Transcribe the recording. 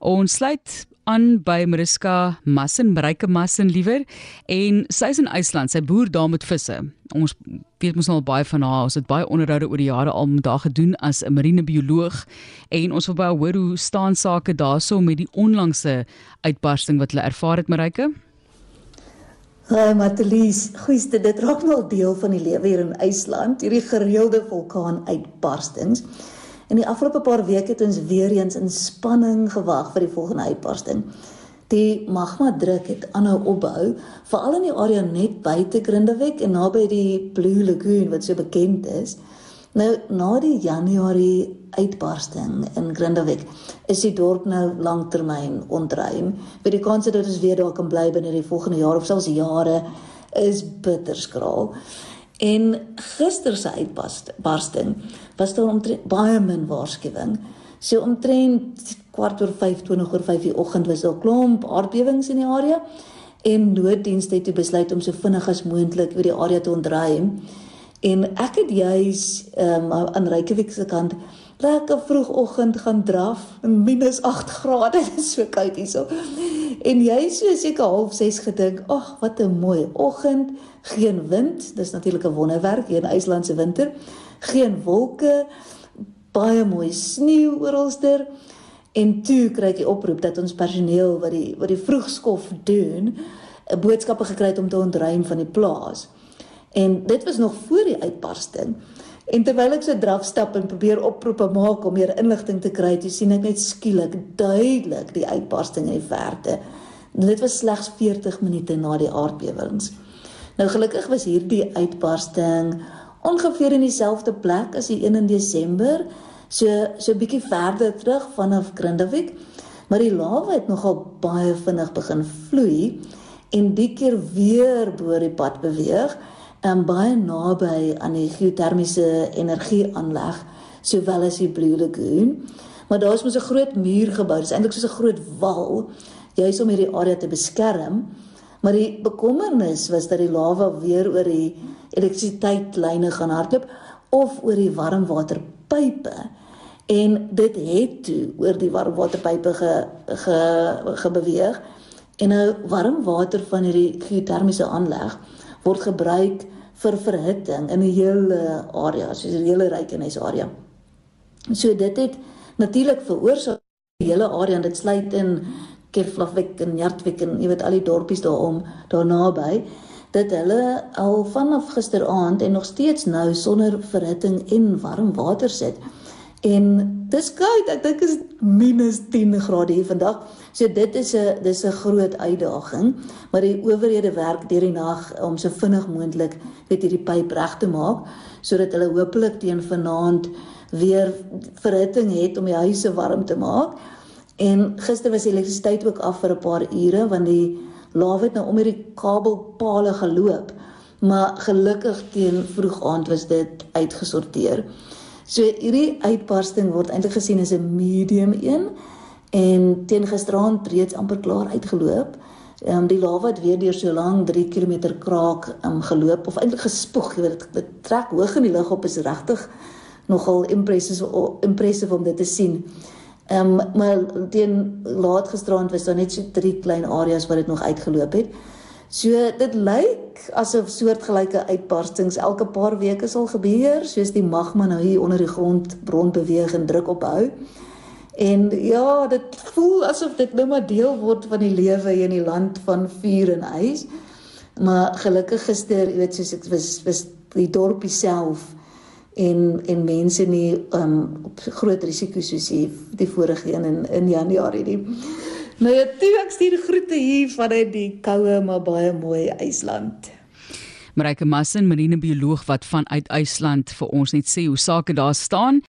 Ons sluit aan by Mariska Massen, Mareike Massen liewer en sy's in IJsland. Sy boer daar met visse. Ons weet mos al baie van haar. Ons het baie onderhoude oor die jare al met haar gedoen as 'n marinebioloog en ons wil baie hoor hoe staan sake daarso met die onlangse uitbarsting wat hulle ervaar het, Mareike. Hi Matelies, goeieste, dit raak nou deel van die lewe hier in IJsland, hierdie gereelde vulkaanuitbarstings. In die afgelope paar weke het ons weer eens in spanning gewag vir die volgende uitbarsting. Die magma druk het aanhou opbou, veral in die area net buite Grindavik en naby die Blue Lagoon wat so bekend is. Nou na die Januarie uitbarsting in Grindavik is die dorp nou lanktermyn ontruim. Vir die kans dat ons weer daar kan bly binne die volgende jaar of selfs jare is bitter skraal. En gister se uitbarsting was daar omtrent baie min waarskuwing. So omtrent kwart oor 5, 20 oor 5 die oggend was daar klomp aardbewings in die area en nooddienste het besluit om so vinnig as moontlik oor die area te ontruim. En ek het juis um, aan Reykjavik se kant lekker vroegoggend gaan draf in minus 8 grade, dit is so koud hierso. En jy so seker half 6 gedink, ag, wat 'n mooi oggend, geen wind, dis natuurlik 'n wonderwerk hier in IJsland se winter. Geen wolke, baie mooi sneeu oralster. En toe kry ek die oproep dat ons personeel wat die wat die vroegskof doen, 'n boodskappe gekry het om te ontruim van die plaas. En dit was nog voor die uitbarsting. En terwyl ek so draf stap en probeer oproepe maak om meer inligting te kry, toe sien ek net skielik duidelik die uitbarsting in die verte. Dit was slegs 40 minute na die aardbewings. Nou gelukkig was hierdie uitbarsting ongeveer in dieselfde plek as die een in Desember, so so 'n bietjie verder terug vanaf Grindavik, maar die lawa het nogal baie vinnig begin vloei en die keer weer bo die pad beweeg en baie naby aan die geotermiese energieaanleg sowel as die Blue Lagoon. Maar daar is mos 'n groot muur gebou. Dit is eintlik soos 'n groot wal juis om hierdie area te beskerm. Maar die bekommernis was dat die lava weer oor die elektrisiteitslyne gaan hardloop of oor die warmwaterpype. En dit het toe oor die warmwaterpype ge, ge gebeweeg. En nou warm water van hierdie geotermiese aanleg word gebruik vir verhitting in 'n hele area, soos 'n hele Reykjanes area. So dit het natuurlik veroorsaak die hele area en dit sluit in Kerflavik en Jartvik en jy weet al die dorpies daarom daar naby dat hulle al vanaf gisteraand en nog steeds nou sonder verhitting en warm water sit. En dis koud. Ek dink is minus 10 grade hier vandag. So dit is 'n dis 'n groot uitdaging, maar die owerhede werk deur die nag om so vinnig moontlik weet hierdie pyp reg te maak sodat hulle hopelik teen vanaand weer verhitting het om die huise warm te maak. En gister was die elektrisiteit ook af vir 'n paar ure want die lawe het nou om hierdie kabelpale geloop. Maar gelukkig teen vroeg aand was dit uitgesorteer. So hierdie uitbarsting word eintlik gesien as 'n medium een en teen gisteraand reeds amper klaar uitgeloop. Ehm um, die lava het weer deur so lank 3 km kraak um, geloop of eintlik gespoeg, jy weet dit, trek hoog in die lug op is regtig nogal impressive impressive om dit te sien. Ehm um, maar teen laat gisteraand was daar net so drie klein areas waar dit nog uitgeloop het. So dit lyk asof soortgelyke uitbarstings elke paar weke sal gebeur, soos die magma nou hier onder die grond rond beweeg en druk ophou. En ja, dit voel asof dit nou maar deel word van die lewe in die land van vuur en ys. Maar gelukkig gister, jy weet, soos ek was was die dorpie self en en mense nie um op groot risiko soos die, die vorige een in in Januarie nie. Nou ja, toe ek stuur groete hier vanuit die koue maar baie mooi IJsland. Marike Massen, marinebioloog wat vanuit IJsland vir ons net sê hoe sake daar staan.